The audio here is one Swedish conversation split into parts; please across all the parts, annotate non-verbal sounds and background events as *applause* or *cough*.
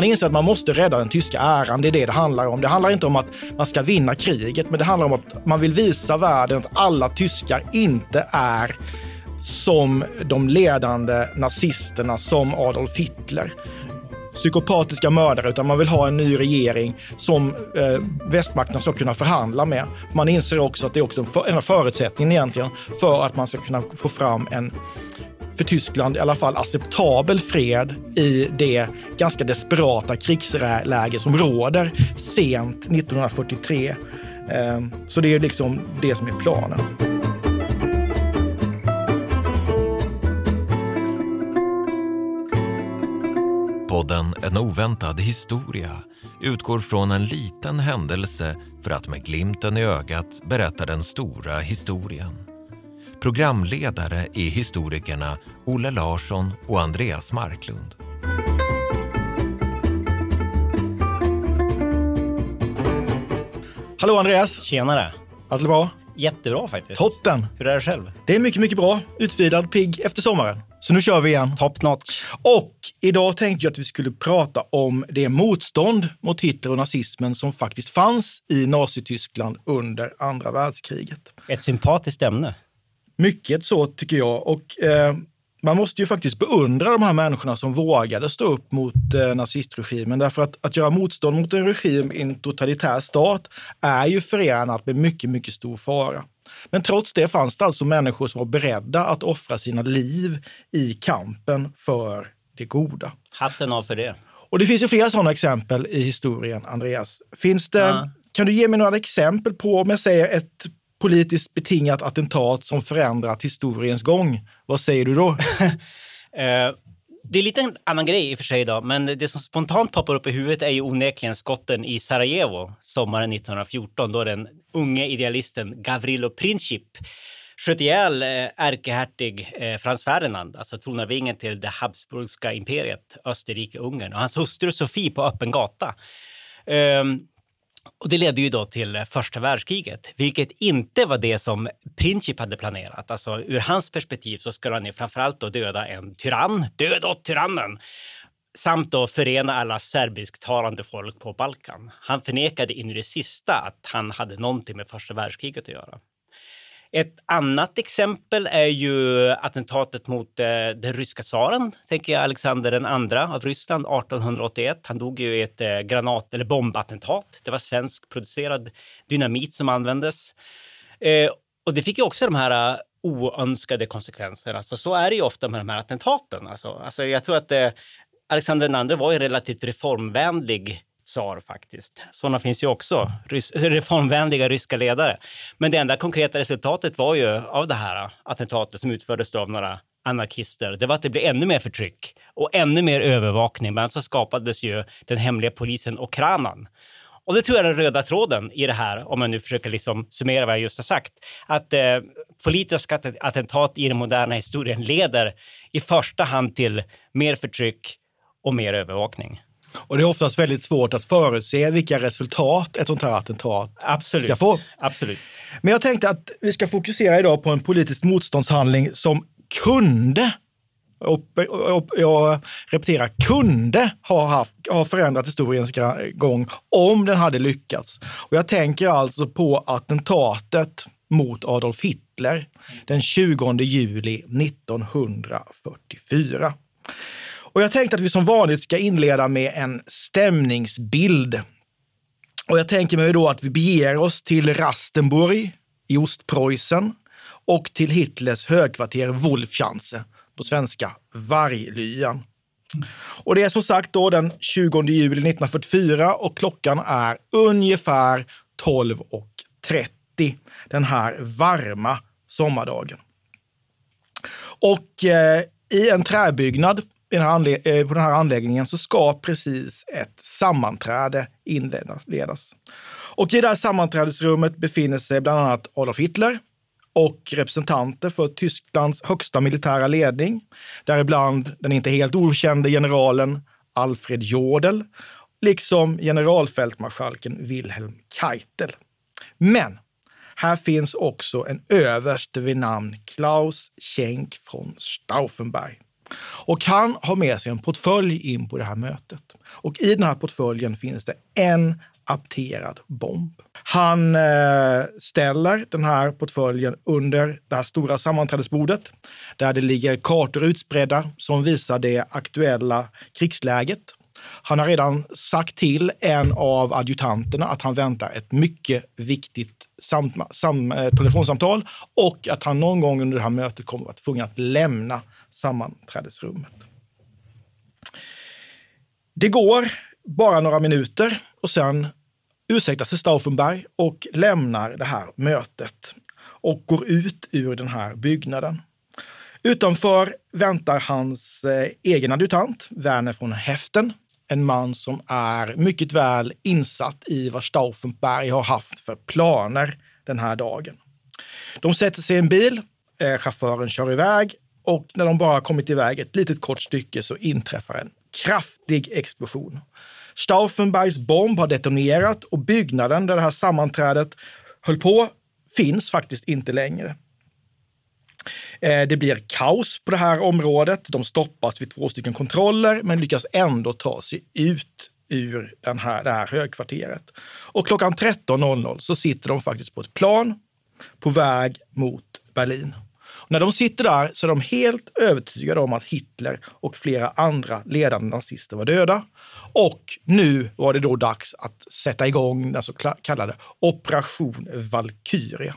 Man inser att man måste rädda den tyska äran. Det är det det handlar om. Det handlar inte om att man ska vinna kriget, men det handlar om att man vill visa världen att alla tyskar inte är som de ledande nazisterna, som Adolf Hitler psykopatiska mördare, utan man vill ha en ny regering som eh, västmakterna ska kunna förhandla med. Man inser också att det är också en för, en förutsättning egentligen för att man ska kunna få fram en för Tyskland i alla fall acceptabel fred i det ganska desperata krigsläge som råder sent 1943. Ehm, så det är liksom det som är planen. Podden En oväntad historia utgår från en liten händelse för att med glimten i ögat berätta den stora historien. Programledare är historikerna Olle Larsson och Andreas Marklund. Hallå Andreas! Tjenare! Allt är bra? Jättebra faktiskt. Toppen! Hur är det själv? Det är mycket, mycket bra. Utvilad, pigg efter sommaren. Så nu kör vi igen. Top notch. Och idag tänkte jag att vi skulle prata om det motstånd mot Hitler och nazismen som faktiskt fanns i Nazityskland under andra världskriget. Ett sympatiskt ämne. Mycket så tycker jag. Och eh, man måste ju faktiskt beundra de här människorna som vågade stå upp mot eh, nazistregimen. Därför att, att göra motstånd mot en regim i en totalitär stat är ju förenat med mycket, mycket stor fara. Men trots det fanns det alltså människor som var beredda att offra sina liv i kampen för det goda. Hatten av för det. Och det finns ju flera sådana exempel i historien, Andreas. Finns det, Ja. Kan du ge mig några exempel på, om jag säger ett politiskt betingat attentat som förändrat historiens gång? Vad säger du då? *laughs* Eh, det är lite en annan grej i och för sig då, men det som spontant poppar upp i huvudet är ju onekligen skotten i Sarajevo sommaren 1914 då den unge idealisten Gavrilo Princip sköt ihjäl eh, ärkehertig eh, Frans Ferdinand, alltså tronarvingen till det Habsburgska imperiet, Österrike-Ungern, och hans hustru Sofie på öppen gata. Ehm, och det ledde ju då till eh, första världskriget, vilket inte var det som Princip hade planerat. Alltså ur hans perspektiv så skulle han ju framförallt då döda en tyrann, död åt tyrannen, samt då förena alla serbisktalande folk på Balkan. Han förnekade in i det sista att han hade någonting med första världskriget att göra. Ett annat exempel är ju attentatet mot eh, den ryska tsaren, tänker jag Alexander den andra av Ryssland 1881. Han dog ju i ett eh, granat eller bombattentat. Det var svenskproducerad dynamit som användes. Eh, och det fick ju också de här uh, oönskade konsekvenser. Alltså, så är det ju ofta med de här attentaten. Alltså, alltså, jag tror att eh, Alexander den var ju relativt reformvänlig tsar faktiskt. Sådana finns ju också, rys- reformvänliga ryska ledare. Men det enda konkreta resultatet var ju av det här attentatet som utfördes av några anarkister, det var att det blev ännu mer förtryck och ännu mer övervakning. Bland annat så skapades ju den hemliga polisen Okranan. Och det tror jag är den röda tråden i det här, om man nu försöker liksom summera vad jag just har sagt. Att eh, politiska attentat i den moderna historien leder i första hand till mer förtryck och mer övervakning. Och det är oftast väldigt svårt att förutse vilka resultat ett sånt här attentat Absolut. ska få. Absolut. Men jag tänkte att vi ska fokusera idag på en politisk motståndshandling som kunde, och, och, jag repeterar, kunde ha, haft, ha förändrat historiens gång om den hade lyckats. Och jag tänker alltså på attentatet mot Adolf Hitler den 20 juli 1944. Och jag tänkte att vi som vanligt ska inleda med en stämningsbild. Och jag tänker mig då att vi beger oss till Rastenburg i Ostpreussen och till Hitlers högkvarter Wolfschanze, på svenska Varglyan. Och det är som sagt då den 20 juli 1944 och klockan är ungefär 12.30 den här varma sommardagen. Och eh, i en träbyggnad den här eh, på den här anläggningen så ska precis ett sammanträde inledas. Och i det här sammanträdesrummet befinner sig bland annat Adolf Hitler och representanter för Tysklands högsta militära ledning, däribland den inte helt okände generalen Alfred Jodel, liksom generalfältmarskalken Wilhelm Keitel. Men här finns också en överste vid namn Klaus Schenk von Stauffenberg. Och han har med sig en portfölj in på det här mötet. Och i den här portföljen finns det en apterad bomb. Han eh, ställer den här portföljen under det här stora sammanträdesbordet där det ligger kartor utspridda som visar det aktuella krigsläget. Han har redan sagt till en av adjutanterna att han väntar ett mycket viktigt sam, sam, eh, telefonsamtal och att han någon gång under det här mötet kommer att vara tvungen att lämna sammanträdesrummet. Det går bara några minuter och sen ursäktar sig Stauffenberg och lämnar det här mötet och går ut ur den här byggnaden. Utanför väntar hans eh, egen adjutant, Werner von Heften, en man som är mycket väl insatt i vad Stauffenberg har haft för planer den här dagen. De sätter sig i en bil, eh, chauffören kör iväg och när de bara kommit iväg ett litet kort stycke så inträffar en kraftig explosion. Stauffenbergs bomb har detonerat och byggnaden där det här sammanträdet höll på finns faktiskt inte längre. Eh, det blir kaos på det här området. De stoppas vid två stycken kontroller men lyckas ändå ta sig ut ur den här, det här högkvarteret. Och klockan 13.00 så sitter de faktiskt på ett plan på väg mot Berlin. När de sitter där så är de helt övertygade om att Hitler och flera andra ledande nazister var döda. Och nu var det då dags att sätta igång den så kallade Operation Valkyria.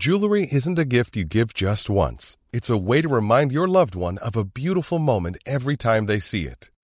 Jewelry isn't a gift you give just once. It's a way to remind your loved one of a beautiful moment every time they see it.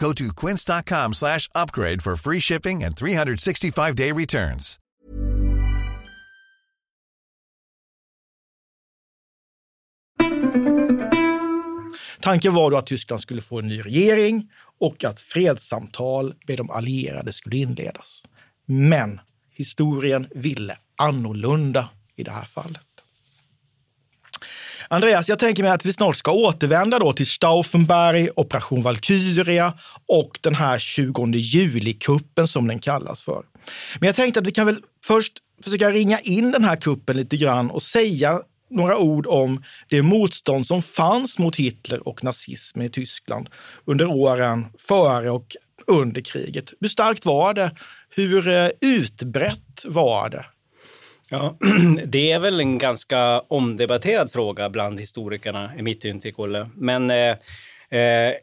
Go to quince.com slash upgrade for free shipping and 365-day returns. Tanken var då att Tyskland skulle få en ny regering och att fredssamtal med de allierade skulle inledas. Men historien ville annorlunda i det här fallet. Andreas, jag tänker mig att vi snart ska återvända då till Stauffenberg, Operation Valkyria och den här 20 juli-kuppen som den kallas för. Men jag tänkte att vi kan väl först försöka ringa in den här kuppen lite grann och säga några ord om det motstånd som fanns mot Hitler och nazismen i Tyskland under åren före och under kriget. Hur starkt var det? Hur eh, utbrett var det? Ja, *clears throat* det är väl en ganska omdebatterad fråga bland historikerna, i mitt intryck, Olle. Men eh, eh,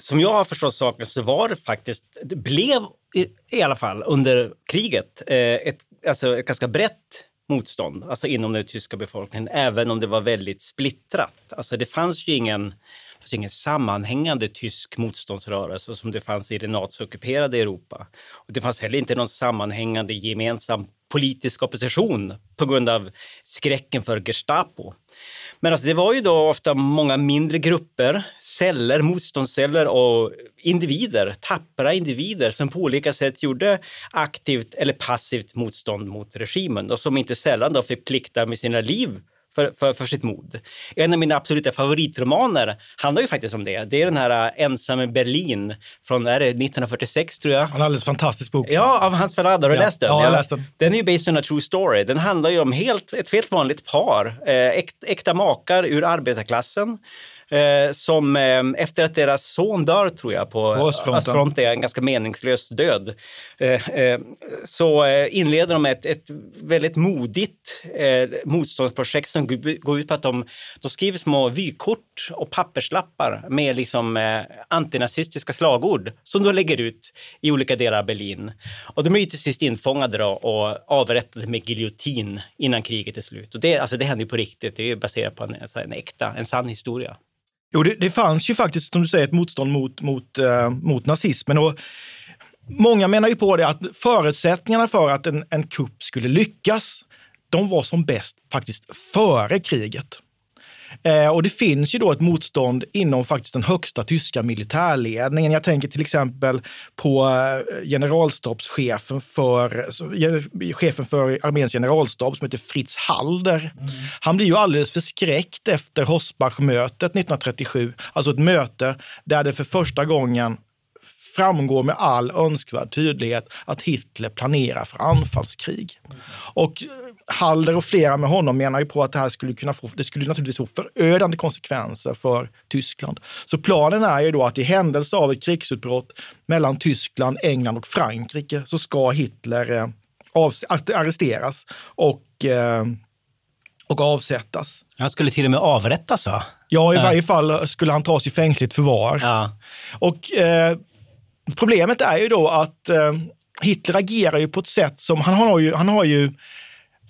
som jag har förstått saken så var det faktiskt, det blev i, i alla fall under kriget eh, ett, alltså ett ganska brett motstånd alltså inom den tyska befolkningen, även om det var väldigt splittrat. Alltså det fanns ju ingen fanns ingen sammanhängande tysk motståndsrörelse som det fanns i det naziockuperade Europa. Och det fanns heller inte någon sammanhängande gemensam politisk opposition på grund av skräcken för Gestapo. Men alltså det var ju då ofta många mindre grupper, celler, motståndsceller och individer, tappra individer som på olika sätt gjorde aktivt eller passivt motstånd mot regimen och som inte sällan då fick plikta med sina liv för, för, för sitt mod. En av mina absoluta favoritromaner handlar ju faktiskt om det. Det är den här äh, Ensam i Berlin från är det 1946 tror jag. En alldeles fantastisk bok. Ja, av Hans Ferrada. Har du Ja. läst den? Ja, jag läst den. Den är ju based on a true story. Den handlar ju om helt, ett helt vanligt par, eh, äkt, äkta makar ur arbetarklassen. Eh, som eh, efter att deras son dör, tror jag, på östfronten. en ganska meningslös död, eh, eh, så eh, inleder de ett, ett väldigt modigt eh, motståndsprojekt som går ut på att de, de skriver små vykort och papperslappar med liksom, antinazistiska slagord som de lägger ut i olika delar av Berlin. Och de är ju till sist infångade då och avrättade med giljotin innan kriget är slut. Och det, alltså, det händer ju på riktigt. Det är baserat på en, alltså, en äkta, en sann historia. Jo, det, det fanns ju faktiskt, som du säger, ett motstånd mot, mot, eh, mot nazismen. Och många menar ju på det att förutsättningarna för att en, en kupp skulle lyckas, de var som bäst faktiskt före kriget. Eh, och det finns ju då ett motstånd inom faktiskt den högsta tyska militärledningen. Jag tänker till exempel på eh, generalstabschefen för, chefen för arméns generalstab som heter Fritz Halder. Han blir ju alldeles förskräckt efter Hossbach-mötet 1937. Alltså ett möte där det för första gången framgår med all önskvärd tydlighet att Hitler planerar för anfallskrig. Och eh, Halder och flera med honom menar ju på att det här skulle kunna få, det skulle naturligtvis få förödande konsekvenser för Tyskland. Så planen är ju då att i händelse av ett krigsutbrott mellan Tyskland, England och Frankrike så ska Hitler eh, att- arresteras och, eh, och avsättas. Han skulle till och med avrättas, va? Ja, i Ja. varje fall skulle han tas i fängsligt förvar. Ja. Och eh, problemet är ju då att eh, Hitler agerar ju på ett sätt som, han har ju, han har ju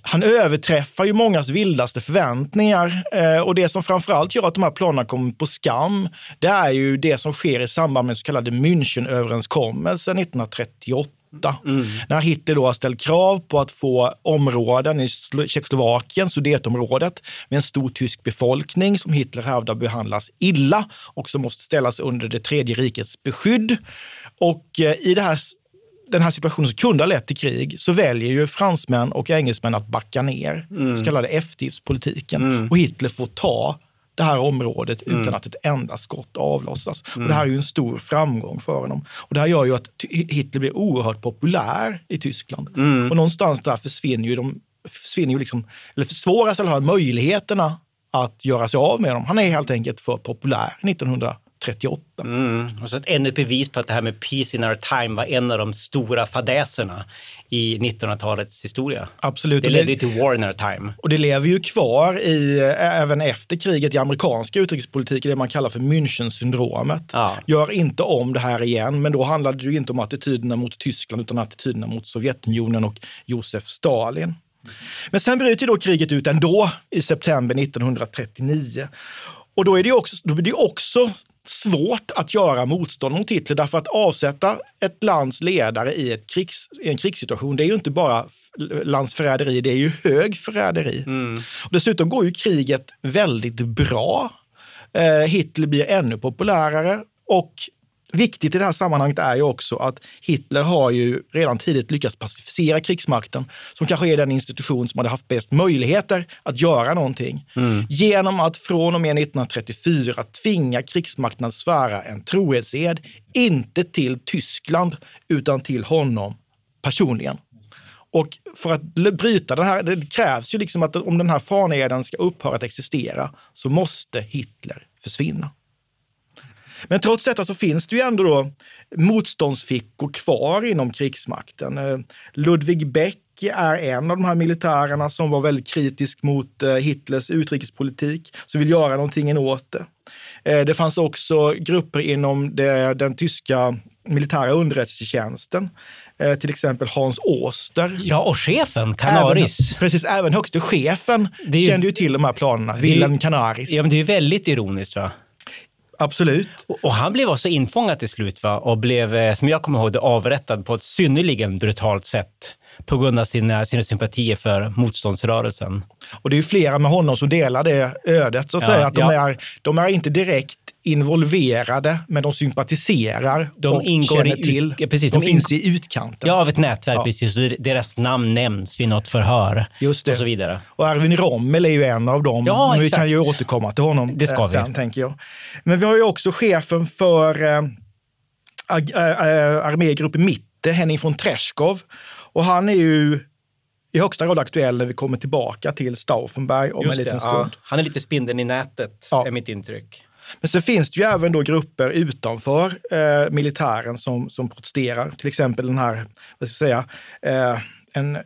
han överträffar ju mångas vildaste förväntningar eh, och det som framförallt gör att de här planerna kommer på skam, det är ju det som sker i samband med så kallade Münchenöverenskommelsen 1938. När Hitler då har ställt krav på att få områden i Slo- Tjeckoslovakien, Sudetområdet, med en stor tysk befolkning som Hitler hävdar behandlas illa och som måste ställas under det tredje rikets beskydd. Och eh, i det här den här situationen som kunde ha lett till krig så väljer ju fransmän och engelsmän att backa ner, så kallade eftergiftspolitiken. Och Hitler får ta det här området utan att ett enda skott avlossas. Och det här är ju en stor framgång för honom. Och det här gör ju att Hitler blir oerhört populär i Tyskland. Och någonstans där försvinner ju de, försvinner ju liksom, eller försvåras eller har möjligheterna att göra sig av med dem. Han är helt enkelt för populär 1938. Mm. Och så ännu ett bevis på att det här med peace in our time var en av de stora fadäserna i 1900-talets historia. Absolut. Det ledde till war in our time. Och det lever ju kvar i, även efter kriget i amerikanska utrikespolitik, det man kallar för Münchensyndromet. Ja. Gör inte om det här igen, men då handlade det ju inte om attityderna mot Tyskland utan attityderna mot Sovjetunionen och Josef Stalin. Men sen bryter då kriget ut ändå i september 1939. Och då, är det också, då blir det ju också svårt att göra motstånd mot Hitler därför att avsätta ett lands ledare i, ett krigs, i en krigssituation, det är ju inte bara landsförräderi, det är ju hög förräderi. Och dessutom går ju kriget väldigt bra. Eh, Hitler blir ännu populärare och Viktigt i det här sammanhanget är ju också att Hitler har ju redan tidigt lyckats pacificera krigsmakten, som kanske är den institution som hade haft bäst möjligheter att göra någonting. Genom att från och med 1934 tvinga krigsmakten att svära en trohetsed, inte till Tyskland, utan till honom personligen. Och för att bryta den här, det krävs ju liksom att om den här faneden ska upphöra att existera så måste Hitler försvinna. Men trots detta så finns det ju ändå då motståndsfickor kvar inom krigsmakten. Eh, Ludwig Beck är en av de här militärerna som var väldigt kritisk mot eh, Hitlers utrikespolitik, som vill göra någonting åt det. Eh, Det fanns också grupper inom det, den tyska militära underrättelsetjänsten, till exempel Hans Oster. Ja, och chefen, Canaris. Även, precis, även högste chefen ju- kände ju till de här planerna, Wilhelm Canaris. Ja, men det är väldigt ironiskt, va? Absolut. Och, och han blev också infångad till slut va? och blev, eh, som jag kommer ihåg det, avrättad på ett synnerligen brutalt sätt på grund av sina, sina sympatier för motståndsrörelsen. Och det är ju flera med honom som delar det ödet, så att Ja, säga. Att de, ja. är, de är inte direkt involverade, men de sympatiserar De och ingår känner i ut- till. ja, precis, de de finns i utkanten. Ja, av ett nätverk, Ja. precis. Deras namn nämns vid något förhör Just det. och så vidare. Och Erwin Rommel är ju en av dem. Ja, men vi exakt. kan ju återkomma till honom Det ska eh, vi. sen, tänker jag. Men vi har ju också chefen för eh, eh, eh, armégrupp Mitte, Henning von Treschkow. Och han är ju i högsta grad aktuell när vi kommer tillbaka till Stauffenberg om en Just liten det, stund. ja. Han är lite spindeln i nätet, Ja. är mitt intryck. Men sen finns det ju även då grupper utanför eh, militären som, som protesterar. Till exempel den här, vad ska jag säga, eh, en hö-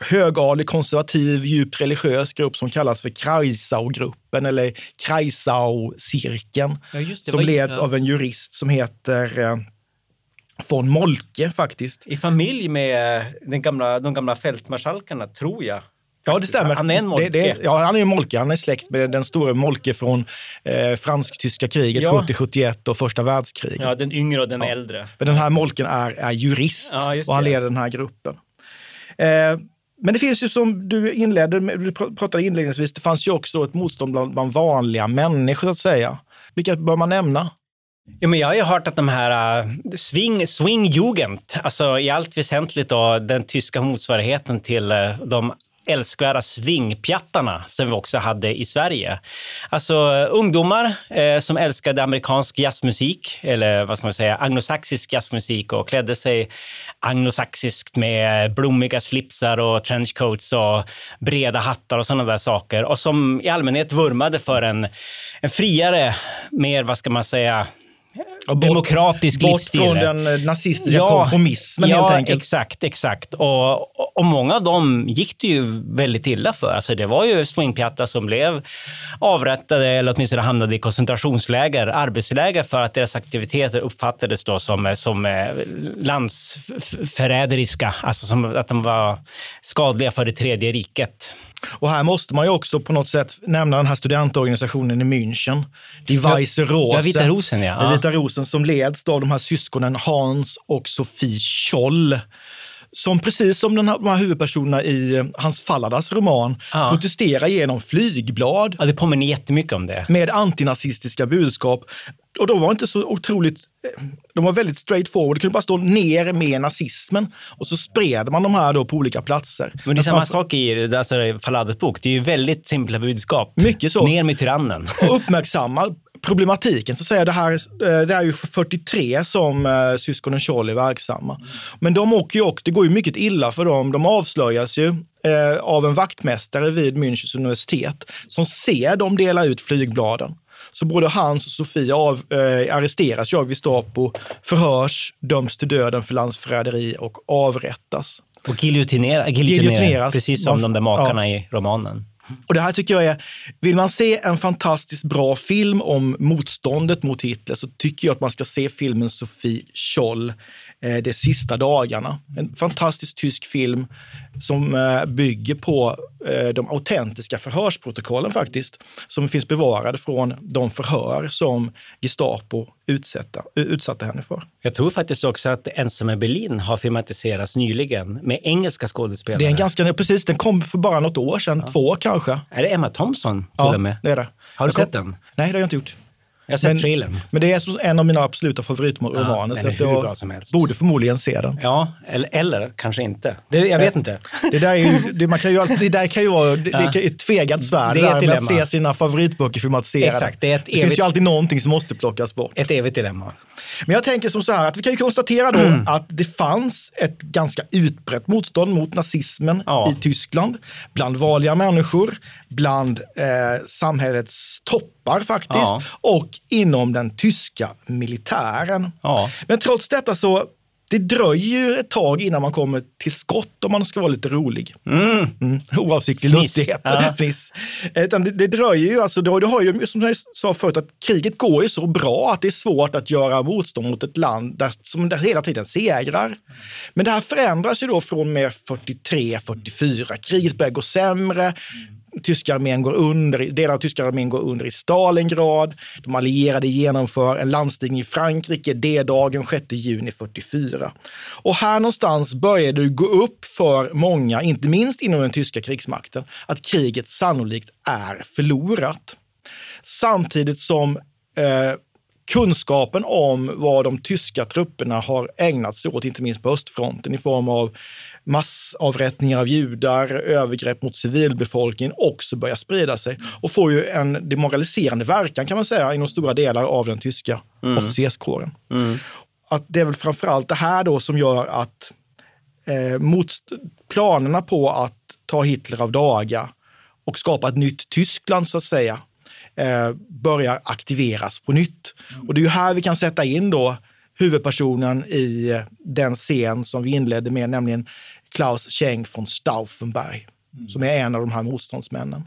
högadlig, konservativ, djupt religiös grupp som kallas för Kreisau-gruppen eller Kreisau-cirkeln. Ja, som leds av en jurist som heter eh, von Moltke faktiskt. I familj med den gamla, de gamla fältmarskalkarna, tror jag. Ja, det stämmer. Han är en Moltke. Det, det, ja, han är en Moltke. Han är släkt med den stora Moltke från eh, fransk-tyska kriget Ja. 70-71 och första världskriget. Ja, den yngre och den äldre. Men den här Molken är, är jurist Ja, och han leder den här gruppen. Eh, men det finns ju som du inledde med, du pr- pratade inledningsvis, det fanns ju också ett motstånd bland, bland vanliga människor att säga. Vilka bör man nämna? Ja, men jag har ju hört att de här uh, swing, swingjugend, alltså i allt väsentligt då, den tyska motsvarigheten till uh, de älskvärda swingpjattarna som vi också hade i Sverige. Alltså ungdomar eh, som älskade amerikansk jazzmusik, eller vad ska man säga, anglosaxisk jazzmusik och klädde sig anglosaxiskt med blommiga slipsar och trenchcoats och breda hattar och sådana där saker. Och som i allmänhet vurmade för en, en friare, mer, vad ska man säga, demokratisk Bort livsstil. från den eh, nazistiska konformismen ja, helt enkelt. exakt, exakt. Och, och, många av dem gick det ju väldigt illa för. Alltså det var ju swingpjattar som blev avrättade eller åtminstone hamnade i koncentrationsläger, arbetsläger för att deras aktiviteter uppfattades då som, som eh, landsförräderiska, alltså som att de var skadliga för det tredje riket. Och här måste man ju också på något sätt nämna den här studentorganisationen i München. Die Weiße Rose. Ja, Vita rosen, ja. Vita rosen som leds av de här syskonen Hans och Sofie Scholl. Som precis som den här, de här huvudpersonerna i eh, Hans Falladas roman Ja. protesterar genom flygblad Ja, det påminner jättemycket om det. med antinazistiska budskap. Och de var inte så otroligt, eh, de var väldigt straight forward. Det kunde bara stå ner med nazismen. Och så spred man de här då på olika platser. Men det är samma sak i alltså, Falladas bok. Det är ju väldigt simpla budskap. Mycket så. Ner med tyrannen. och uppmärksamma problematiken. Så att säga, det, här, eh, det är ju 43 som eh, syskonen Scholl är verksamma. Men de åker ju och det går ju mycket illa för dem. De avslöjas ju eh, av en vaktmästare vid Münchens universitet som ser dem dela ut flygbladen. Så både Hans och Sofie av, eh, arresteras av Gestapo, förhörs, döms till döden för landsförräderi och avrättas. Och giljotinera, giljotinera, Giljotineras. precis som Man- de där makarna i romanen. Och det här tycker jag är, vill man se en fantastiskt bra film om motståndet mot Hitler så tycker jag att man ska se filmen Sofie Scholl, de sista dagarna. En fantastisk tysk film som eh, bygger på eh, de autentiska förhörsprotokollen faktiskt, som finns bevarade från de förhör som Gestapo utsatta, utsatte henne för. Jag tror faktiskt också att Ensam i Berlin har filmatiserats nyligen med engelska skådespelare. Det är en ganska, precis, den kom för bara något år sedan, två kanske. Är det Emma Thompson till Ja, och med? det är det. Har du Jag kom- sett den? Nej, det har jag inte gjort. Jag har sett Men-. Men det är en av mina absoluta favoritromaner. Ja, så att jag bra som helst. borde förmodligen se den. Ja, eller, eller kanske inte. Det, jag vet inte. *laughs* Det där, är ju, det, man kan ju alltid, det där kan ju vara det, Ja. det ett tvegat svärd Det är ett med att dilemma. se sina favoritböcker filmatiserade. Exakt, det är ett det finns evigt- ju alltid någonting som måste plockas bort. Ett evigt dilemma. Men jag tänker som så här att vi kan ju konstatera då Mm. att det fanns ett ganska utbrett motstånd mot nazismen Ja. i Tyskland. Bland vanliga människor, bland eh, samhällets toppar faktiskt Ja. och inom den tyska militären. Ja. Men trots detta så det dröjer ju ett tag innan man kommer till skott om man ska vara lite rolig. Mm. Oavsiktlig Fniss. lustighet. Ja. *laughs* Fniss. Utan det, det dröjer ju, alltså, du har ju, som jag sa förut, att kriget går ju så bra att det är svårt att göra motstånd mot ett land där, som där hela tiden segrar. Men det här förändras ju då från med 43, 44. Kriget börjar gå sämre tyska armén går under, delar av tyska armén går under i Stalingrad. De allierade genomför en landstigning i Frankrike D-dagen 6 juni 44. Och här någonstans börjar det gå upp för många, inte minst inom den tyska krigsmakten, att kriget sannolikt är förlorat. Samtidigt som eh, kunskapen om vad de tyska trupperna har ägnat sig åt, inte minst på östfronten i form av massavrättningar av judar, övergrepp mot civilbefolkningen också börjar sprida sig och får ju en demoraliserande verkan kan man säga inom stora delar av den tyska mm. officerskåren. Mm. Att det är väl framförallt det här då som gör att eh, mot planerna på att ta Hitler av daga och skapa ett nytt Tyskland så att säga, eh, börjar aktiveras på nytt. Och det är ju här vi kan sätta in då huvudpersonen i den scen som vi inledde med, nämligen Klaus Scheng von Stauffenberg, mm. som är en av de här motståndsmännen.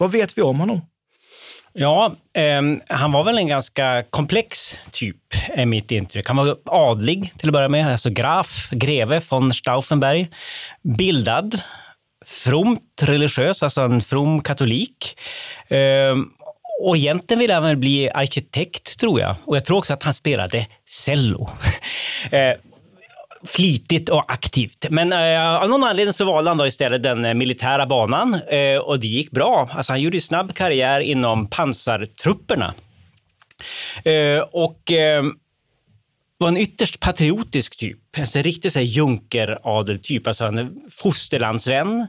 Vad vet vi om honom? Ja, eh, han var väl en ganska komplex typ, är mitt intryck. Han var adlig till att börja med, alltså graf, greve von Stauffenberg. Bildad, fromt religiös, alltså en from katolik. Eh, och egentligen ville han väl bli arkitekt, tror jag. Och jag tror också att han spelade cello. *laughs* Ehm, flitigt och aktivt. Men eh, av någon anledning så valde han då istället den eh, militära banan eh, och det gick bra. Alltså, han gjorde snabb karriär inom pansartrupperna. Eh, och eh, var en ytterst patriotisk typ. Alltså en riktig junkeradeltyp, alltså en fosterlandsvän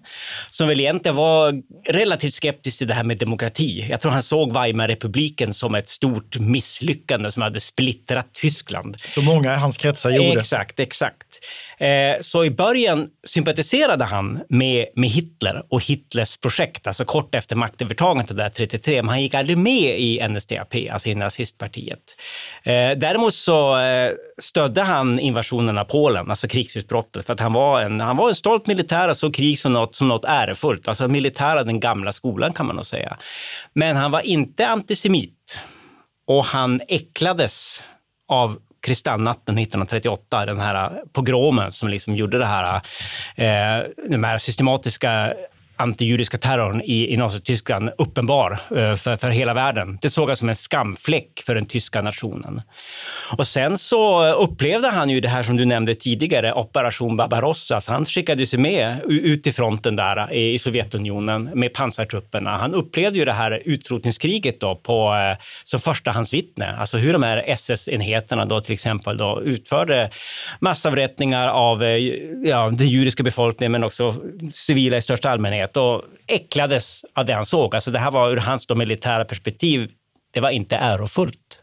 som väl egentligen var relativt skeptisk till det här med demokrati. Jag tror han såg Weimarrepubliken som ett stort misslyckande som hade splittrat Tyskland. Så många i hans kretsar gjorde. Exakt, exakt. Eh, så i början sympatiserade han med, med Hitler och Hitlers projekt, alltså kort efter maktövertagandet där 33, men han gick aldrig med i NSDAP, alltså i nazistpartiet. Eh, däremot så eh, stödde han invasionen av Polen, alltså krigsutbrottet, för att han var en, han var en stolt militär och såg krig som något, som något ärefullt, alltså militär av den gamla skolan kan man nog säga. Men han var inte antisemit och han äcklades av kristallnatten 1938, den här pogromen som liksom gjorde det här, eh, de här systematiska antijudiska terrorn i, i Nazityskland uppenbar eh, för, för hela världen. Det såg jag som en skamfläck för den tyska nationen. Och sen så upplevde han ju det här som du nämnde tidigare, Operation Barbarossa. Så han skickade sig med ut i fronten där eh, i Sovjetunionen med pansartrupperna. Han upplevde ju det här utrotningskriget då på, eh, som förstahandsvittne, alltså hur de här SS-enheterna då till exempel då utförde massavrättningar av ja, den judiska befolkningen men också civila i största allmänhet allmänhet och äcklades av det han såg. Alltså det här var ur hans då militära perspektiv, det var inte ärofullt.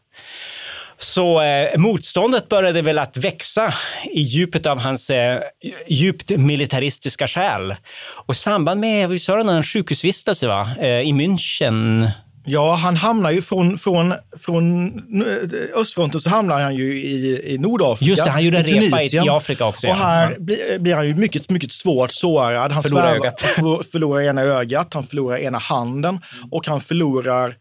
Så eh, motståndet började väl att växa i djupet av hans eh, djupt militaristiska själ. Och i samband med, vi sa det, en sjukhusvistelse va? Eh, i München Ja, han hamnar ju från, från, från eh, östfronten så hamnar han ju i, i Nordafrika. Just det, han gjorde en repa i, i Afrika också. Och här Ja. blir, blir han ju mycket, mycket svårt sårad. Han Förlorar svär- ögat. han *laughs* förlorar ena ögat, han förlorar ena handen och han förlorar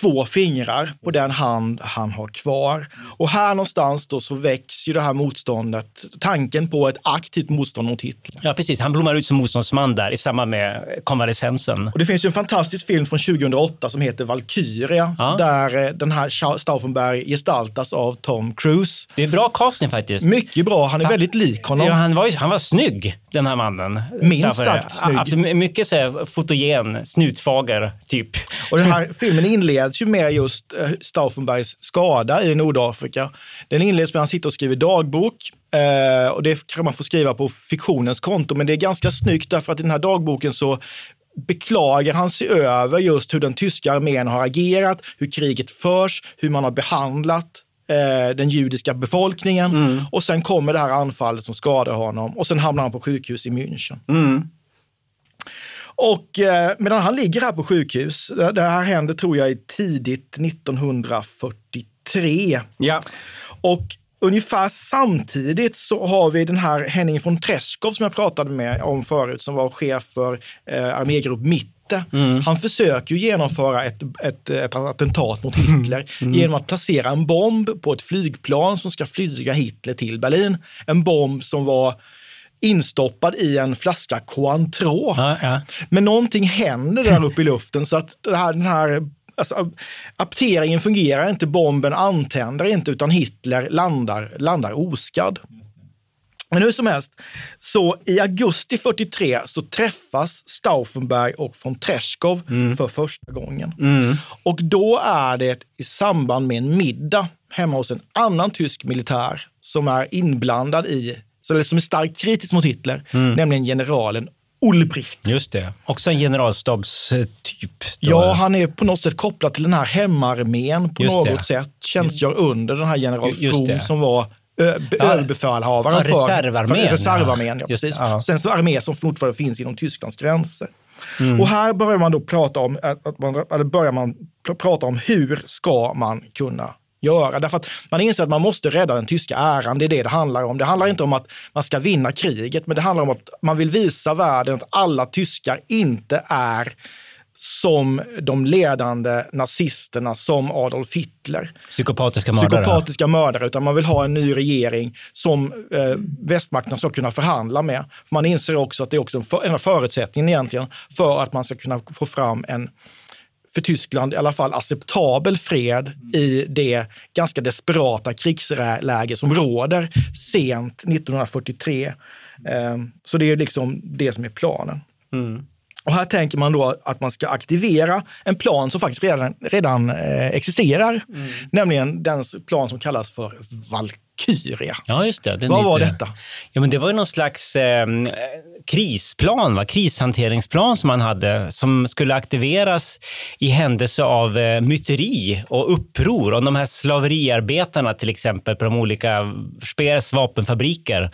två fingrar på den hand han har kvar. Och här någonstans då så väcks ju det här motståndet, tanken på ett aktivt motstånd mot Hitler. ja, precis. Han blommar ut som motståndsman där i samband med konvalescensen. Och det finns ju en fantastisk film från 2008 som heter Valkyria, Ja. där eh, den här Stauffenberg gestaltas av Tom Cruise. Det är bra casting faktiskt. Mycket bra, han är Fan. väldigt lik honom. Ja, han, var, ju- han var snygg, den här mannen. Minst sagt snygg. Absolut, mycket så här, fotogen, snutfager, typ. Och den här *laughs* filmen inleds ju med just eh, Stauffenbergs skada i Nordafrika. Den inleds med att han sitter och skriver dagbok. Eh, och det kan man få skriva på fiktionens konto, men det är ganska snyggt därför att i den här dagboken så beklagar han sig över just hur den tyska armén har agerat, hur kriget förs, hur man har behandlat eh, den judiska befolkningen. Och sen kommer det här anfallet som skadar honom och sen hamnar han på sjukhus i München. Och eh, medan han ligger här på sjukhus, det, det här händer tror jag i tidigt 1943. Ja. Och ungefär samtidigt så har vi den här Henning von Treschow som jag pratade med om förut, som var chef för eh, armégrupp Mitte. Han försöker ju genomföra ett, ett, ett attentat mot Hitler *laughs* genom att placera en bomb på ett flygplan som ska flyga Hitler till Berlin. En bomb som var instoppad i en flaska Cointreau. Ja, ja. Men någonting händer där uppe i luften så att här, den här alltså, apteringen fungerar inte, bomben antänder inte, utan Hitler landar, landar oskadd. Men hur som helst, så i augusti 43 så träffas Stauffenberg och von Treschow för första gången. Och då är det i samband med en middag hemma hos en annan tysk militär som är inblandad i, eller som är starkt kritisk mot Hitler, nämligen generalen Ulbricht. Just det. Också en generalstabstyp. Ja, han är på något sätt kopplad till den här hemarmén på Just något det. sätt. Tjänstgör under den här general Ju- just From det. som var. Överbefälhavaren Ja, för, reservarmén, för reservarmén. ja. Ja, precis. ja. Sen så armé som fortfarande finns inom Tysklands gränser. Mm. Och här börjar man då prata om, att man, eller börjar man pr- prata om hur ska man kunna göra. Därför att man inser att man måste rädda den tyska äran. Det är det det handlar om. Det handlar inte om att man ska vinna kriget, men det handlar om att man vill visa världen att alla tyskar inte är som de ledande nazisterna, som Adolf Hitler. Psykopatiska mördare. Psykopatiska mördare, utan man vill ha en ny regering som eh, västmakterna ska kunna förhandla med. För man inser också att det är också en, av förutsättningarna egentligen för att man ska kunna få fram en för Tyskland i alla fall acceptabel fred i det ganska desperata krigsläge som råder sent 1943. Eh, Så det är liksom det som är planen. Och här tänker man då att man ska aktivera en plan som faktiskt redan, redan eh, existerar. Nämligen den plan som kallas för Valkyria. Ja, just det. Vad var lite- detta? Ja, men det var ju någon slags eh, krisplan, va? krishanteringsplan som man hade som skulle aktiveras i händelse av eh, myteri och uppror. Om de här slaveriarbetarna till exempel på de olika Speers vapenfabriker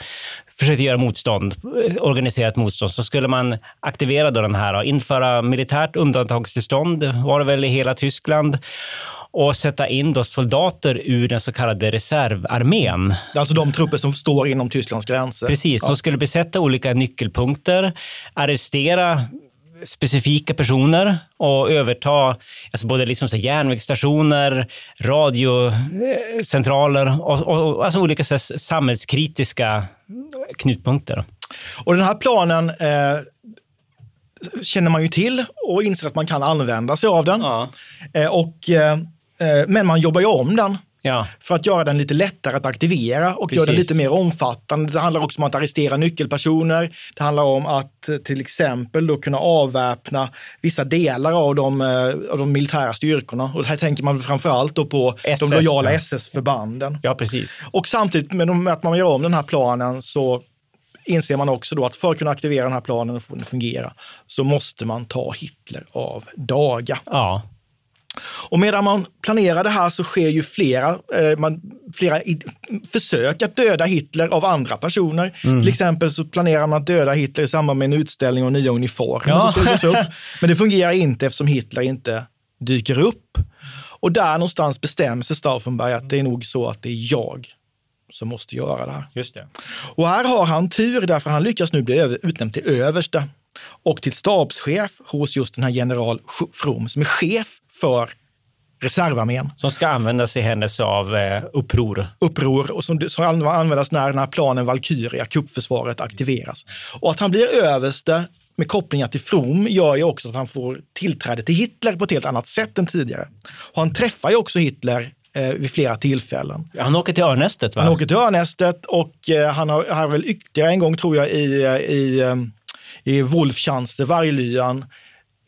försökte göra motstånd, eh, organiserat motstånd, så skulle man aktivera då den här och införa militärt undantagstillstånd, var det väl i hela Tyskland, och sätta in då soldater ur den så kallade reservarmén. Alltså de trupper som står inom Tysklands gränser. Precis, som skulle besätta olika nyckelpunkter, arrestera specifika personer och överta alltså både liksom så järnvägsstationer, radiocentraler och, och, alltså olika så samhällskritiska knutpunkter. Och den här planen eh, känner man ju till och inser att man kan använda sig av den. Ja. Eh, och, eh, men man jobbar ju om den Ja, för att göra den lite lättare att aktivera och göra den lite mer omfattande. Det handlar också om att arrestera nyckelpersoner. Det handlar om att eh, till exempel då kunna avväpna vissa delar av de, eh, av de militära styrkorna. Och här tänker man framför allt då på SS, de lojala ja. SS-förbanden. ja precis. Och samtidigt med att man gör om den här planen så inser man också då att för att kunna aktivera den här planen och få den att fungera så måste man ta Hitler av daga. Ja, Och medan man planerar det här så sker ju flera, eh, man, flera i, försök att döda Hitler av andra personer. Mm. Till exempel så planerar man att döda Hitler i samband med en utställning av nya uniformer Ja. som visas upp. *laughs* Men det fungerar inte eftersom Hitler inte dyker upp. Och där någonstans bestämmer sig Stauffenberg att det är nog så att det är jag som måste göra det här. Just det. Och här har han tur därför han lyckas nu bli över, utnämnd till överste och till stabschef hos just den här general From som är chef för reservarmén. Som ska användas i händelse av eh, uppror. Uppror och som ska användas när den här planen Valkyria, kuppförsvaret, aktiveras. Och att han blir överste med kopplingar till From gör ju också att han får tillträde till Hitler på ett helt annat sätt än tidigare. Och han träffar ju också Hitler eh, vid flera tillfällen. Han åker till Örnästet va? Han åker till Örnästet och eh, han har, har väl ytterligare en gång tror jag i, eh, i, Wolfschanze, Varglyan,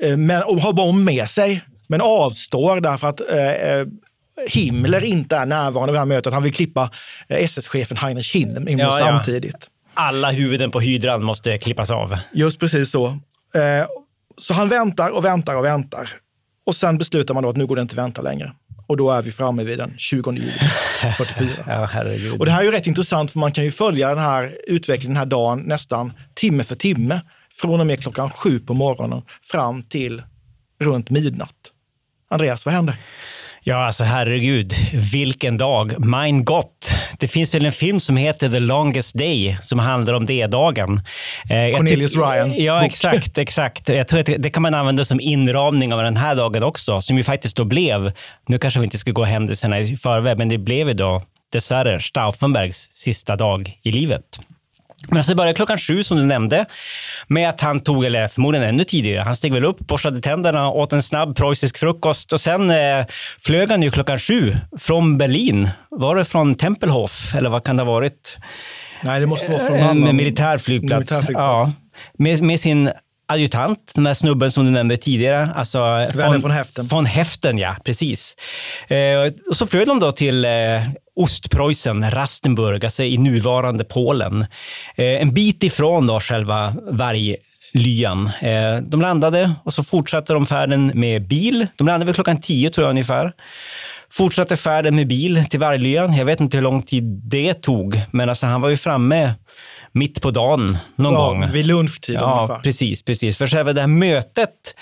eh, men, och har bomb med sig. Men avstår därför att eh, eh Himmler inte är närvarande vid det här mötet. Han vill klippa eh, SS-chefen Heinrich Himmler ja, samtidigt. Ja. Alla huvuden på hydran måste klippas av. Just precis så. Eh, så han väntar och väntar och väntar. Och sen beslutar man då att nu går det inte att vänta längre. Och då är vi framme vid den 20 juli *laughs* 44. ja, herregud. och det här är ju rätt intressant för man kan ju följa den här utvecklingen den här dagen nästan timme för timme. Från och med klockan sju på morgonen fram till runt midnatt. Andreas, vad händer? Ja, alltså herregud, vilken dag. Mein Gott. Det finns väl en film som heter The Longest Day som handlar om D-dagen. Eh, Cornelius Ryans Ja, bok. exakt, *laughs* exakt. Jag tror att det kan man använda som inramning av den här dagen också, som ju faktiskt då blev, nu kanske vi inte ska gå händelserna i förväg, men det blev ju då dessvärre Stauffenbergs sista dag i livet. Men alltså det började klockan sju som du nämnde med att han tog, eller förmodligen ännu tidigare, han steg väl upp, borstade tänderna, åt en snabb preussisk frukost och sen eh, flög han ju klockan sju från Berlin. Var det från Tempelhof eller vad kan det ha varit? Nej, det måste vara från en annan militär flygplats. Militär flygplats. Ja, med, med sin adjutant, den där snubben som du nämnde tidigare. Alltså von, von Heften. Von Heften, ja, precis. Eh, och så flög de då till eh, Ostpreussen, Rastenburg, alltså i nuvarande Polen. Eh, en bit ifrån då själva varglyan. Eh, de landade och så fortsatte de färden med bil. De landade väl klockan tio tror jag ungefär. Fortsatte färden med bil till varglyan. Jag vet inte hur lång tid det tog, men alltså han var ju framme mitt på dagen någon ja, gång. Vid lunchtid ja, ungefär. Precis, precis. För själva det här mötet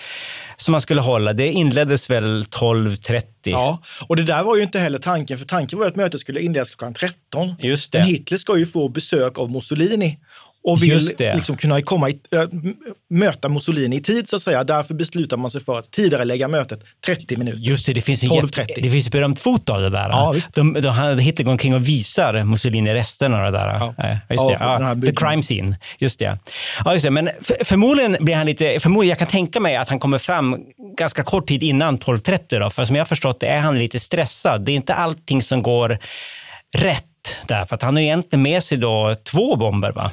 som man skulle hålla, det inleddes väl 12.30. Ja, och det där var ju inte heller tanken, för tanken var att mötet skulle inledas klockan 13. Just det. Men Hitler ska ju få besök av Mussolini och vill liksom kunna komma i, äh, möta Mussolini i tid så att säga. Därför beslutar man sig för att tidigare lägga mötet 30 minuter. Just det, det finns, en det finns ett berömt foto av det där. Ja, visst. De, de, Hitler går omkring och visar Mussolini resten av det där. Ja. just det. Ja, the crime scene. Just det. Ja, just det. Men för, förmodligen blir han lite, förmodligen, jag kan tänka mig att han kommer fram ganska kort tid innan 12.30 då, för som jag har förstått det är han lite stressad. Det är inte allting som går rätt där, för att han har egentligen med sig då två bomber. Va?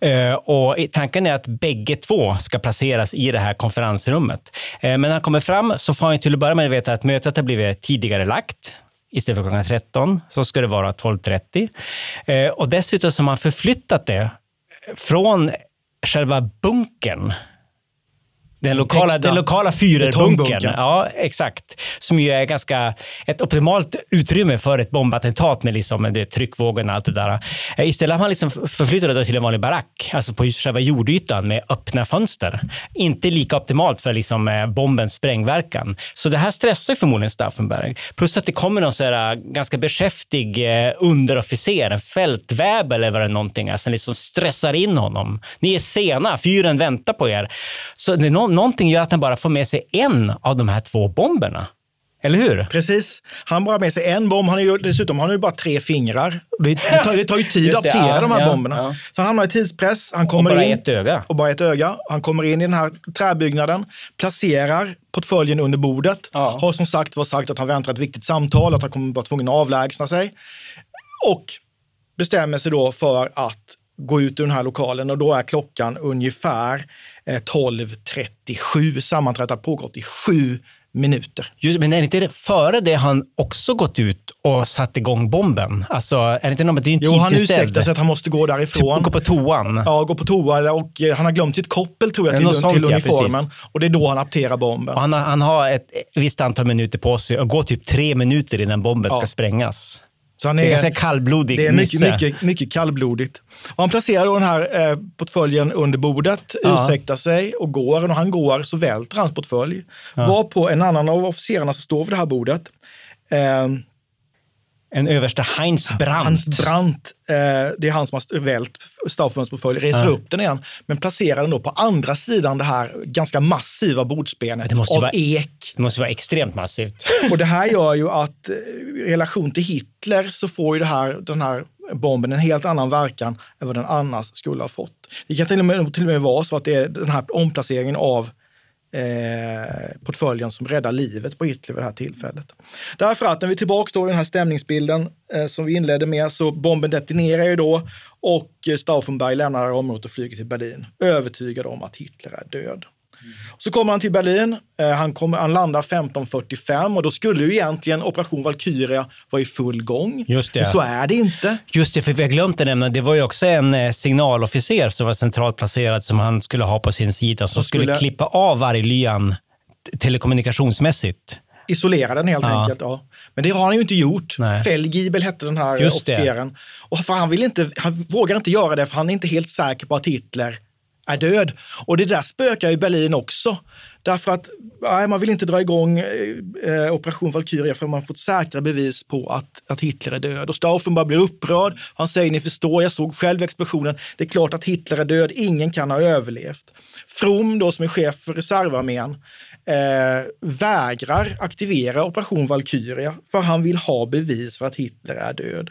Eh, och tanken är att bägge två ska placeras i det här konferensrummet. Eh, men när han kommer fram så får han till att börja med veta att mötet har blivit tidigare lagt. Istället för klockan 13 så ska det vara 12.30. Eh, och dessutom så har man förflyttat det från själva bunkern den lokala, den lokala Führerbunkern. Ja, exakt. Som ju är ganska ett optimalt utrymme för ett bombattentat med liksom det, tryckvågen och allt det där. Eh, istället har man liksom förflyttat det till en vanlig barack, alltså på själva jordytan med öppna fönster. Inte lika optimalt för liksom eh, bombens sprängverkan. Så det här stressar ju förmodligen Stauffenberg. Plus att det kommer någon så eh, ganska beskäftig underofficer, en fältväb eller vad det är någonting är, som liksom stressar in honom. Ni är sena, fyren väntar på er. Så det är någon någonting gör att han bara får med sig en av de här två bomberna. Eller hur? Precis. Han bara med sig en bomb. Han är ju, dessutom har han ju bara tre fingrar. Det, tar, det tar ju tid att aptera ja, de här ja, bomberna. Ja. Så han hamnar i tidspress. Han kommer och bara in, ett öga. Och bara ett öga. Han kommer in i den här träbyggnaden, placerar portföljen under bordet. Har som sagt var sagt att han väntar ett viktigt samtal, att han kommer vara tvungen att avlägsna sig. Och bestämmer sig då för att gå ut ur den här lokalen och då är klockan ungefär 12.37. Eh, Sammanträdet har pågått i sju minuter. Just, men är det inte före det han också gått ut och satt igång bomben? Alltså, är det inte något, det är en Jo, han ursäktar sig att han måste gå därifrån. Gå på toan? Ja, gå på toa och eh, han har glömt sitt koppel tror jag till, sånt, till uniformen. Ja, och det är då han apterar bomben. Han, har, han har ett visst antal minuter på sig och går typ tre minuter innan bomben ja. ska sprängas. Så han Det är är, ganska kallblodig det är mycket, mycket, mycket kallblodigt. Och han placerar då den här eh, portföljen under bordet, Ja. ursäktar sig och går. Och när han går så välter hans portfölj. Var på en annan av officerarna som står vid det här bordet eh, En överste Heinz Brandt. Hans Brandt, eh, det är han som har vält Stauffmans portfölj, reser Ja. upp den igen, men placerar den då på andra sidan det här ganska massiva bordsbenet av vara- ek. Det måste vara extremt massivt. *laughs* Och det här gör ju att eh, i relation till Hitler så får ju det här, den här bomben en helt annan verkan än vad den annars skulle ha fått. Det kan till och med, till och med vara så att det är den här omplaceringen av eh, portföljen som räddar livet på Hitler vid det här tillfället. Därför att när vi tillbaka då i den här stämningsbilden eh, som vi inledde med så bomben detonerar ju då och Stauffenberg lämnar området och flyger till Berlin övertygad om att Hitler är död. Så kommer han till Berlin. Eh, Han, kommer, han landar 15.45 och då skulle ju egentligen Operation Valkyria vara i full gång. Just det. Men så är det inte. Just det, för vi har glömt att nämna, det var ju också en eh, signalofficer som var centralt placerad som han skulle ha på sin sida som skulle, skulle- klippa av varglyan telekommunikationsmässigt. Isolera den helt Ja. enkelt. Ja. Men det har han ju inte gjort. Nej. Felgibel hette den här Just det. officeren. Och för han, vill inte, han vågar inte göra det för han är inte helt säker på att Hitler är död. Och det där spökar i Berlin också. Därför att nej, man vill inte dra igång eh, Operation Valkyria förrän man fått säkra bevis på att, att Hitler är död. Och Stauffenberg blir upprörd. Han säger, ni förstår, jag såg själv explosionen. Det är klart att Hitler är död. Ingen kan ha överlevt. From, då, som är chef för reservarmén, eh, vägrar aktivera Operation Valkyria för han vill ha bevis för att Hitler är död.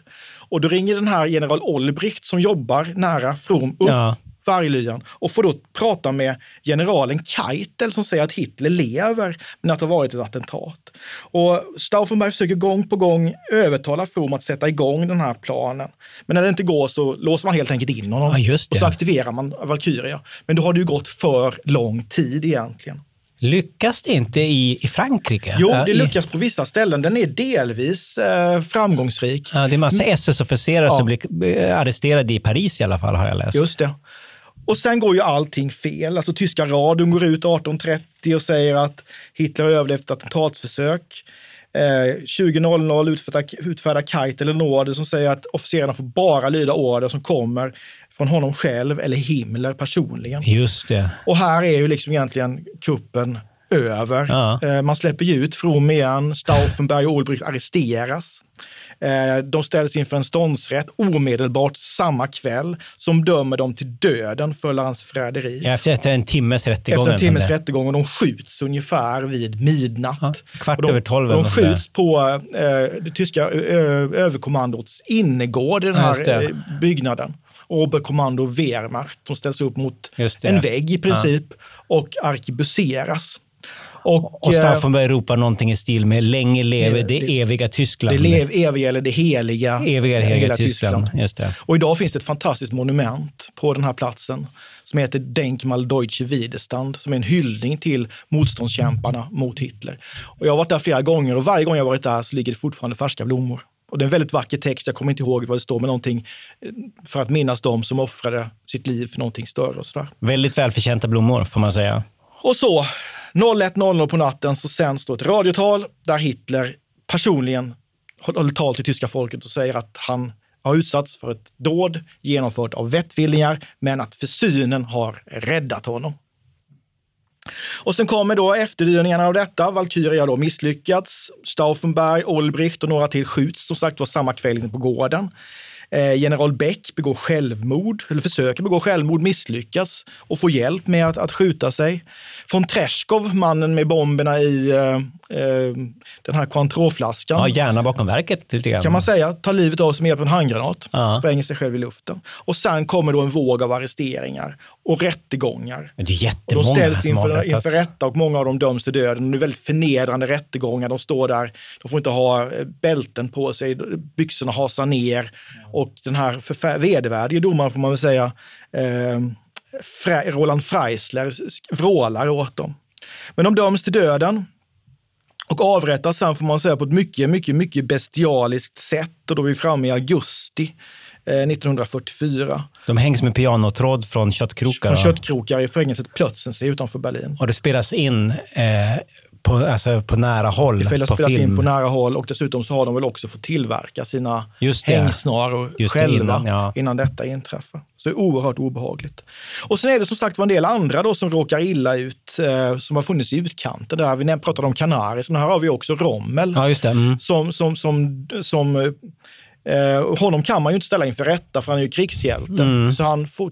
Och då ringer den här general Olbricht som jobbar nära From upp Ja varglyan och får då prata med generalen Keitel som säger att Hitler lever men att det har varit ett attentat. Och Stauffenberg försöker gång på gång övertala From att sätta igång den här planen. Men när det inte går så låser man helt enkelt in honom Ja, och så aktiverar man Valkyria. Men då har det ju gått för lång tid egentligen. Lyckas det inte i, i Frankrike? Jo, det lyckas på vissa ställen. Den är delvis eh, framgångsrik. Ja, det är massa SS-officerare Ja. som blir eh, arresterade i Paris i alla fall, har jag läst. Just det. Och sen går ju allting fel. Alltså tyska radion går ut 18.30 och säger att Hitler har överlevt ett attentatsförsök. Eh, 20.00 utfärdar, utfärdar Keitel en order som säger att officerarna får bara lyda order som kommer från honom själv eller Himmler personligen. Just det. Och här är ju liksom egentligen kuppen över. Ja. Eh, Man släpper ju ut From igen, Stauffenberg och Olbricht arresteras. Eh, De ställs inför en ståndsrätt omedelbart samma kväll som dömer dem till döden för landsförräderi. Ja, Efter en timmes rättegång. Efter en timmes rättegång och de skjuts ungefär vid midnatt. Ja, kvart Och de, över tolv De skjuts på eh, det tyska överkommandots innergård i den Ja, här det. eh, byggnaden. Oberkommando Wehrmacht. De ställs upp mot en vägg i princip och arkebuseras. Och, Och eh, Stauffenberg ropar någonting i stil med “Länge leve det- det, eviga Tyskland”. det lev, eviga eller det heliga, Eviga, hela heliga Tyskland. Just det. Och idag finns det ett fantastiskt monument på den här platsen som heter Denkmal Deutsche Widerstand, som är en hyllning till motståndskämparna mot Hitler. Och jag har varit där flera gånger och varje gång jag varit där så ligger det fortfarande färska blommor. Och det är en väldigt vacker text, jag kommer inte ihåg vad det står, men någonting eh, för att minnas dem som offrade sitt liv för någonting större och sådär. Väldigt välförtjänta blommor, får man säga. Och så 01.00 på natten så sänds då ett radiotal där Hitler personligen håller tal till tyska folket och säger att han har utsatts för ett dåd genomfört av vettvillingar, men att försynen har räddat honom. Och sen kommer då efterdyningarna av detta. Valkyria har då misslyckats. Stauffenberg, Olbricht och några till skjuts som sagt var samma kväll inne på gården. Eh, General Beck begår självmord, eller försöker begå självmord, misslyckas och får hjälp med att, att skjuta sig. Von Treskov, mannen med bomberna i eh, eh, den här Cointreau-flaskan, Ja, gärna bakom verket lite grann. kan man säga, tar livet av sig med hjälp av en handgranat, Ja. spränger sig själv i luften. Och sen kommer då en våg av arresteringar och rättegångar. Men Det är Och jättemånga de ställs inför, inför rätta och många av dem döms till döden. Det är väldigt förnedrande rättegångar. De står där, de får inte ha eh, bälten på sig, byxorna hasar ner och den här vedervärdige domaren får man väl säga, eh, Fra- Roland Freisler vrålar åt dem. Men de döms till döden och avrättas sen får man säga på ett mycket, mycket, mycket bestialiskt sätt. Och då är vi framme i augusti 1944. De hängs med pianotråd från köttkrokar. Från köttkrokar i fängelset Plötzensee utanför Berlin. Och det spelas in eh, På, alltså, på nära håll, Det på spelas film. in på nära håll och dessutom så har de väl också fått tillverka sina Just det. hängsnaror Just det, själva innan, ja. innan detta inträffar. Så det är oerhört obehagligt. Och sen är det som sagt var en del andra då som råkar illa ut, eh, som har funnits i utkanten. Där vi pratade om Canaris, men här har vi också Rommel. Ja, just det. Mm. Som, som, som, som eh, honom kan man ju inte ställa inför rätta för han är ju krigshjälte. Mm. Så han får,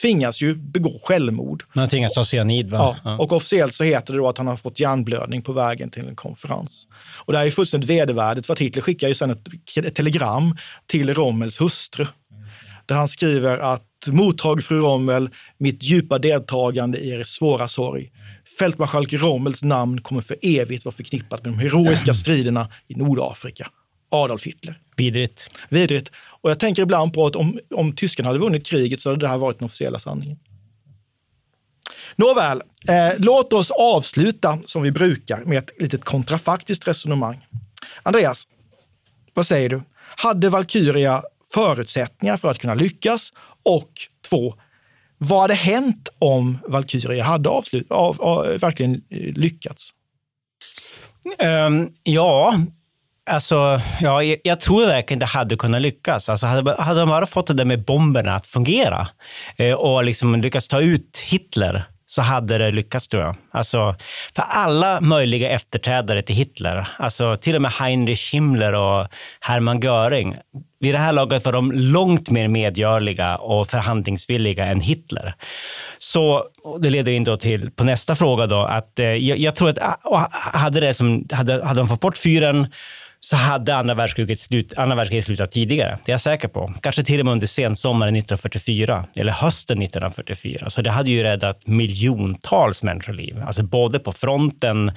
tvingas ju begå självmord. Han tvingas ta cyanid, va? Ja, och officiellt så heter det då att han har fått hjärnblödning på vägen till en konferens. Och det här är fullständigt vedervärdigt för att Hitler skickar ju sen ett, ett telegram till Rommels hustru. Där han skriver att mottag fru Rommel mitt djupa deltagande i er svåra sorg. Fältmarskalk Rommels namn kommer för evigt vara förknippat med de heroiska *clears throat* striderna i Nordafrika. Adolf Hitler. Vidrigt. Vidrigt. Och jag tänker ibland på att om, om tyskarna hade vunnit kriget så hade det här varit den officiella sanningen. Nåväl, eh, låt oss avsluta som vi brukar med ett litet kontrafaktiskt resonemang. Andreas, vad säger du? Hade Valkyria förutsättningar för att kunna lyckas? Och två, vad hade hänt om Valkyria hade avslut, av, av, verkligen eh, lyckats? Ehm, ja, alltså, ja, jag, tror verkligen det hade kunnat lyckas. Alltså, hade, hade de bara fått det där med bomberna att fungera eh, och liksom lyckats ta ut Hitler så hade det lyckats tror jag. Alltså, för alla möjliga efterträdare till Hitler, alltså till och med Heinrich Himmler och Hermann Göring, vid det här laget var de långt mer medgörliga och förhandlingsvilliga än Hitler. Så det leder in då till på nästa fråga då att eh, jag, jag tror att hade det som hade, hade de fått bort fyren så hade andra världskriget, slut, andra världskriget slutat tidigare. Det är jag säker på. Kanske till och med under sensommaren 1944 eller hösten 1944. Så det hade ju räddat miljontals människoliv. Alltså både på fronten,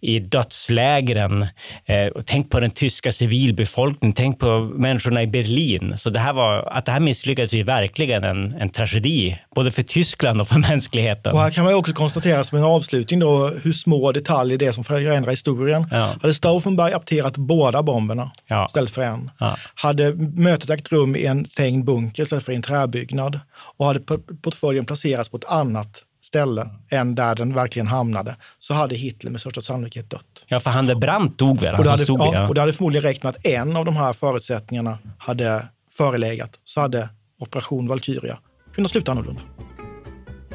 i dödslägren. Eh, tänk på den tyska civilbefolkningen. Tänk på människorna i Berlin. Så det här var, att det här misslyckades är verkligen en, en tragedi. Både för Tyskland och för mänskligheten. Och här kan man också konstatera som en avslutning då hur små detaljer det är som förändrar historien. Ja. Hade Stauffenberg apterat båda bomberna Ja. istället för en. Ja. Hade mötet ägt rum i en stängd bunker istället för i en träbyggnad. Och hade portföljen placerats på ett annat ställe än där den verkligen hamnade, så hade Hitler med största sannolikhet dött. Ja, för han Brandt dog väl? Och det, som hade, stod ja, ja, och det hade förmodligen räckt med att en av de här förutsättningarna hade förelegat, så hade Operation Valkyria kunnat sluta annorlunda.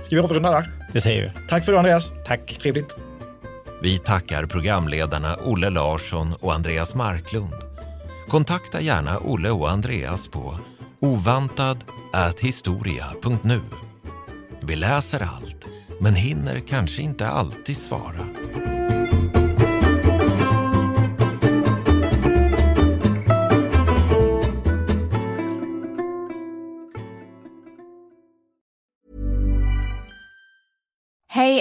Ska vi avrunda där? Det säger vi. Tack för det Andreas. Tack. Trevligt. Vi tackar programledarna Olle Larsson och Andreas Marklund. Kontakta gärna Olle och Andreas på ovantad@historia.nu. Vi läser allt, men hinner kanske inte alltid svara.